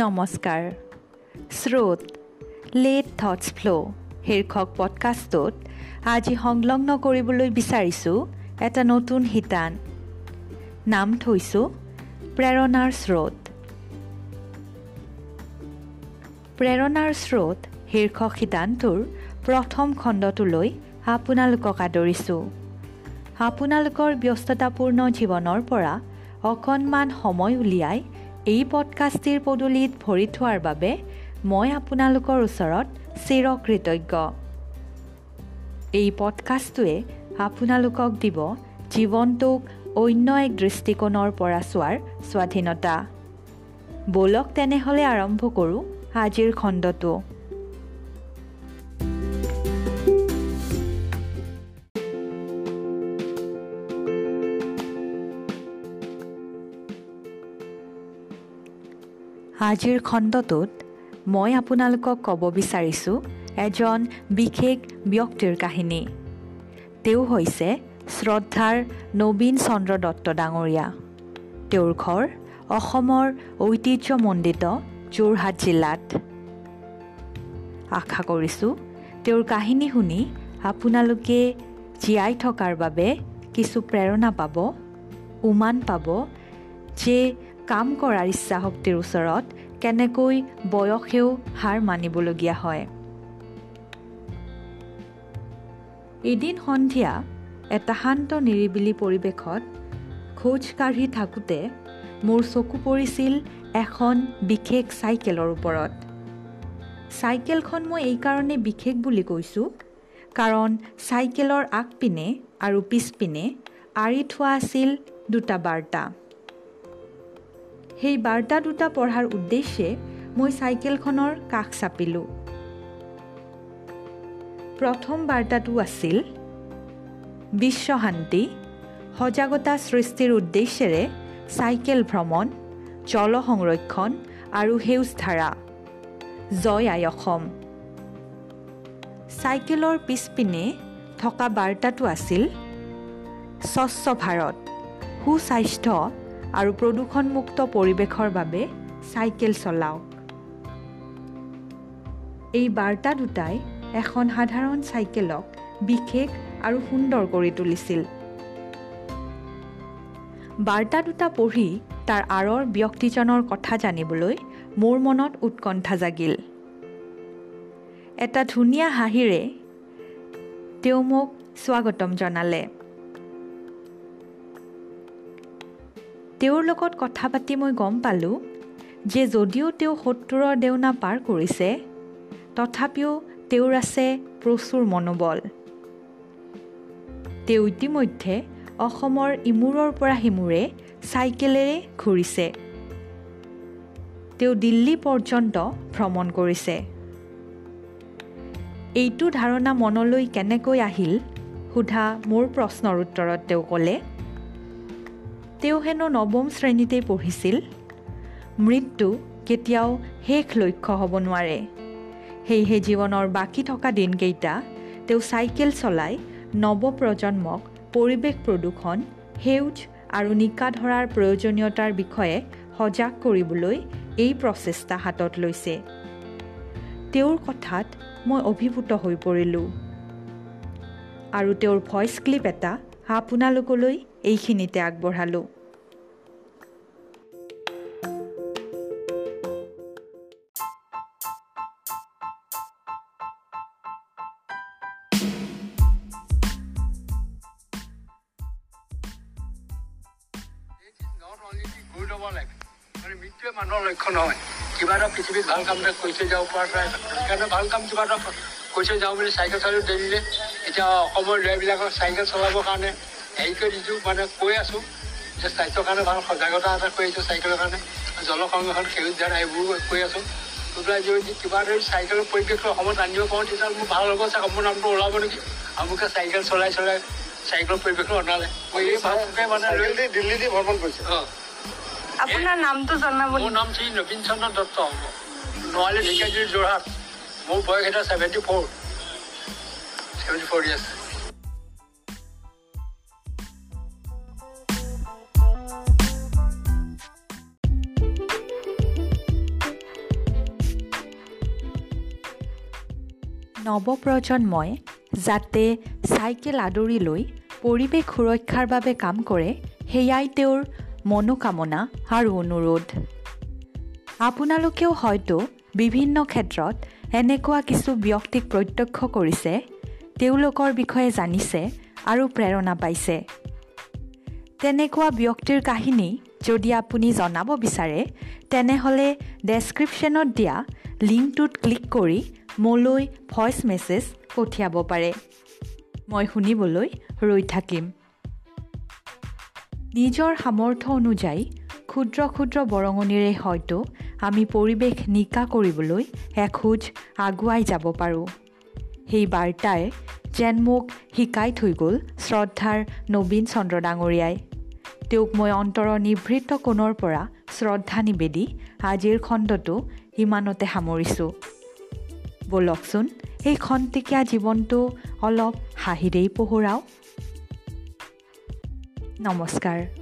নমস্কাৰ। স্ৰোত late thoughts ফ্ল' শীৰ্ষক পডকাষ্টটোত আজি সংলগ্ন কৰিবলৈ বিচাৰিছোঁ এটা নতুন শিতান। নাম থৈছোঁ প্ৰেৰণাৰ স্ৰোত। প্ৰেৰণাৰ স্ৰোত শীৰ্ষক শিতানটোৰ প্ৰথম খণ্ডটোলৈ আপোনালোকক আদৰিছোঁ। আপোনালোকৰ ব্যস্ততাপূৰ্ণ জীৱনৰ পৰা অকণমান সময় উলিয়াই এই পডকাষ্টিৰ পদূলিত ভৰি থোৱাৰ বাবে মই আপোনালোকৰ ওচৰত চিৰকৃতজ্ঞ। এই পডকাষ্টটোৱে আপোনালোকক দিব জীৱনটোক অন্য এক দৃষ্টিকোণৰ পৰা চোৱাৰ স্বাধীনতা। ব'লক তেনেহ'লে আৰম্ভ কৰোঁ আজিৰ খণ্ডটো। আজিৰ খণ্ডটোত মই আপোনালোকক ক'ব বিচাৰিছোঁ এজন বিশেষ ব্যক্তিৰ কাহিনী। তেওঁ হৈছে শ্ৰদ্ধাৰ নবীন চন্দ্ৰ দত্ত ডাঙৰীয়া। তেওঁৰ ঘৰ অসমৰ ঐতিহ্যমণ্ডিত যোৰহাট জিলাত। আশা কৰিছোঁ তেওঁৰ কাহিনী শুনি আপোনালোকে জীয়াই থকাৰ বাবে কিছু প্ৰেৰণা পাব উমান পাব যে কাম কৰাৰ ইচ্ছা শক্তিৰ ওচৰত কেনেকৈ বয়সেও হাৰ মানিবলগীয়া হয়। এদিন সন্ধিয়া এটা শান্ত নিৰিবিলি পৰিৱেশত খোজ কাঢ়ি থাকোঁতে মোৰ চকু পৰিছিল এখন বিশেষ চাইকেলৰ ওপৰত। চাইকেলখন মই এইকাৰণে বিশেষ বুলি কৈছোঁ কাৰণ চাইকেলৰ আগপিনে আৰু পিছপিনে আঁৰি থোৱা আছিল দুটা বাৰ্তা। সেই বাৰ্তা দুটা পঢ়াৰ উদ্দেশ্যে মই চাইকেলখনৰ কাষ চাপিলোঁ। প্ৰথম বাৰ্তাটো আছিল বিশ্বশান্তি সজাগতা সৃষ্টিৰ উদ্দেশ্যেৰে চাইকেল ভ্ৰমণ জল সংৰক্ষণ আৰু সেউজধাৰা জয় আই অসম। চাইকেলৰ পিছপিনে থকা বাৰ্তাটো আছিল স্বচ্ছ ভাৰত সুস্বাস্থ্য আৰু প্ৰদূষণমুক্ত পৰিৱেশৰ বাবে চাইকেল চলাওক। এই বাৰ্তা দুটাই এখন সাধাৰণ চাইকেলক বিশেষ আৰু সুন্দৰ কৰি তুলিছিল। বাৰ্তা দুটা পঢ়ি তাৰ আঁৰৰ ব্যক্তিজনৰ কথা জানিবলৈ মোৰ মনত উৎকণ্ঠা জাগিল। এটা ধুনীয়া হাঁহিৰে তেওঁ মোক স্বাগতম জনালে। তেওঁৰ লগত কথা পাতি মই গম পালোঁ যে যদিও তেওঁ সত্তৰৰ দেওনা পাৰ কৰিছে তথাপিও তেওঁৰ আছে প্ৰচুৰ মনোবল। তেওঁ ইতিমধ্যে অসমৰ ইমূৰৰ পৰা সিমূৰে চাইকেলেৰে ঘূৰিছে। তেওঁ দিল্লী পৰ্যন্ত ভ্ৰমণ কৰিছে। এইটো ধাৰণা মনলৈ কেনেকৈ আহিল? সোধা মোৰ প্ৰশ্নৰ উত্তৰত তেওঁ ক'লে তেওঁ হেনো নৱম শ্ৰেণীতেই পঢ়িছিল। মৃত্যু কেতিয়াও শেষ লক্ষ্য হ'ব নোৱাৰে। সেয়েহে জীৱনৰ বাকী থকা দিনকেইটা তেওঁ চাইকেল চলাই নৱপ্ৰজন্মক পৰিৱেশ প্ৰদূষণ সেউজ আৰু নিকা ধৰাৰ প্ৰয়োজনীয়তাৰ বিষয়ে সজাগ কৰিবলৈ এই প্ৰচেষ্টা হাতত লৈছে। তেওঁৰ কথাত মই অভিভূত হৈ পৰিলোঁ। আৰু তেওঁৰ ভইচ ক্লিপ এটা আপোনালোকলৈ এইখিনিতে আগবঢ়ালোঁ। মানুহৰ লক্ষ্য নহয়। কিবা এটা পৃথিৱীত ভাল কাম এটা কৰি থৈ যাব পৰা যায় সেইকাৰণে ভাল কাম কিবা এটা থৈ যাওঁ বুলি চাইকেল চলাওঁ দেৰিলে এতিয়া অসমৰ ল'ৰাবিলাকক চাইকেল চলাবৰ কাৰণে হেৰি কৰি দিছোঁ মানে কৈ আছোঁ যে স্বাস্থ্যৰ কাৰণে ভাল সজাগতা এটা কৰি আহিছোঁ চাইকেলৰ কাৰণে জল সংৰক্ষণ সেউজ ধাৰা এইবোৰ কৈ আছোঁ। কৈ পেলাই যদি কিবা ধৰি চাইকেলৰ পৰিৱেশটো অসমত আনিব পাৰোঁ তেতিয়াহ'লে মোৰ ভাল হ'ব চাগে মোৰ নামটো ওলাব নেকি? আমুকে চাইকেল চলাই চলাই চাইকেলৰ পৰিৱেশটো অনালে। মই এই ভাবকে মানে দিল্লীতে ভ্ৰমণ কৰিছে। অঁ। আপোনাৰ নামটো জনাব মোৰ নাম শ্ৰী নবীন চন্দ্ৰ দত্ত নোৱালী ঢেকীয়াজুৰি যোৰহাট। মোৰ বয়স এতিয়া seventy four seventy four years নৱপ্ৰজন্মই যাতে চাইকেল আদৰি লৈ পৰিৱেশ সুৰক্ষাৰ বাবে কাম কৰে সেয়াই তেওঁৰ মনোকামনা আৰু অনুৰোধ। আপোনালোকেও হয়তো বিভিন্ন ক্ষেত্ৰত এনেকুৱা কিছু ব্যক্তিক প্ৰত্যক্ষ কৰিছে তেওঁলোকৰ বিষয়ে জানিছে আৰু প্ৰেৰণা পাইছে। তেনেকুৱা ব্যক্তিৰ কাহিনী যদি আপুনি জনাব বিচাৰে তেনেহ'লে ডেছক্ৰিপশ্যনত দিয়া লিংকটোত ক্লিক কৰি মোলৈ ভইচ মেছেজ পঠিয়াব পাৰে। মই শুনিবলৈ ৰৈ থাকিম। নিজৰ সামৰ্থ্য অনুযায়ী ক্ষুদ্ৰ ক্ষুদ্ৰ বৰঙণিৰে হয়তো আমি পৰিৱেশ নিকা কৰিবলৈ এখোজ আগুৱাই যাব পাৰোঁ। সেই বাৰ্তাই যেন মোক শিকাই থৈ গ'ল শ্ৰদ্ধাৰ নবীন চন্দ্ৰ ডাঙৰীয়াই। তেওঁক মই অন্তৰৰ নিভৃত কোণৰ পৰা শ্ৰদ্ধা নিবেদি আজিৰ খণ্ডটো ইমানতে সামৰিছোঁ। ব'লকচোন এই খন্তেকীয়া জীৱনটো অলপ হাঁহিৰেই পোহৰাওঁ। নমস্কাৰ।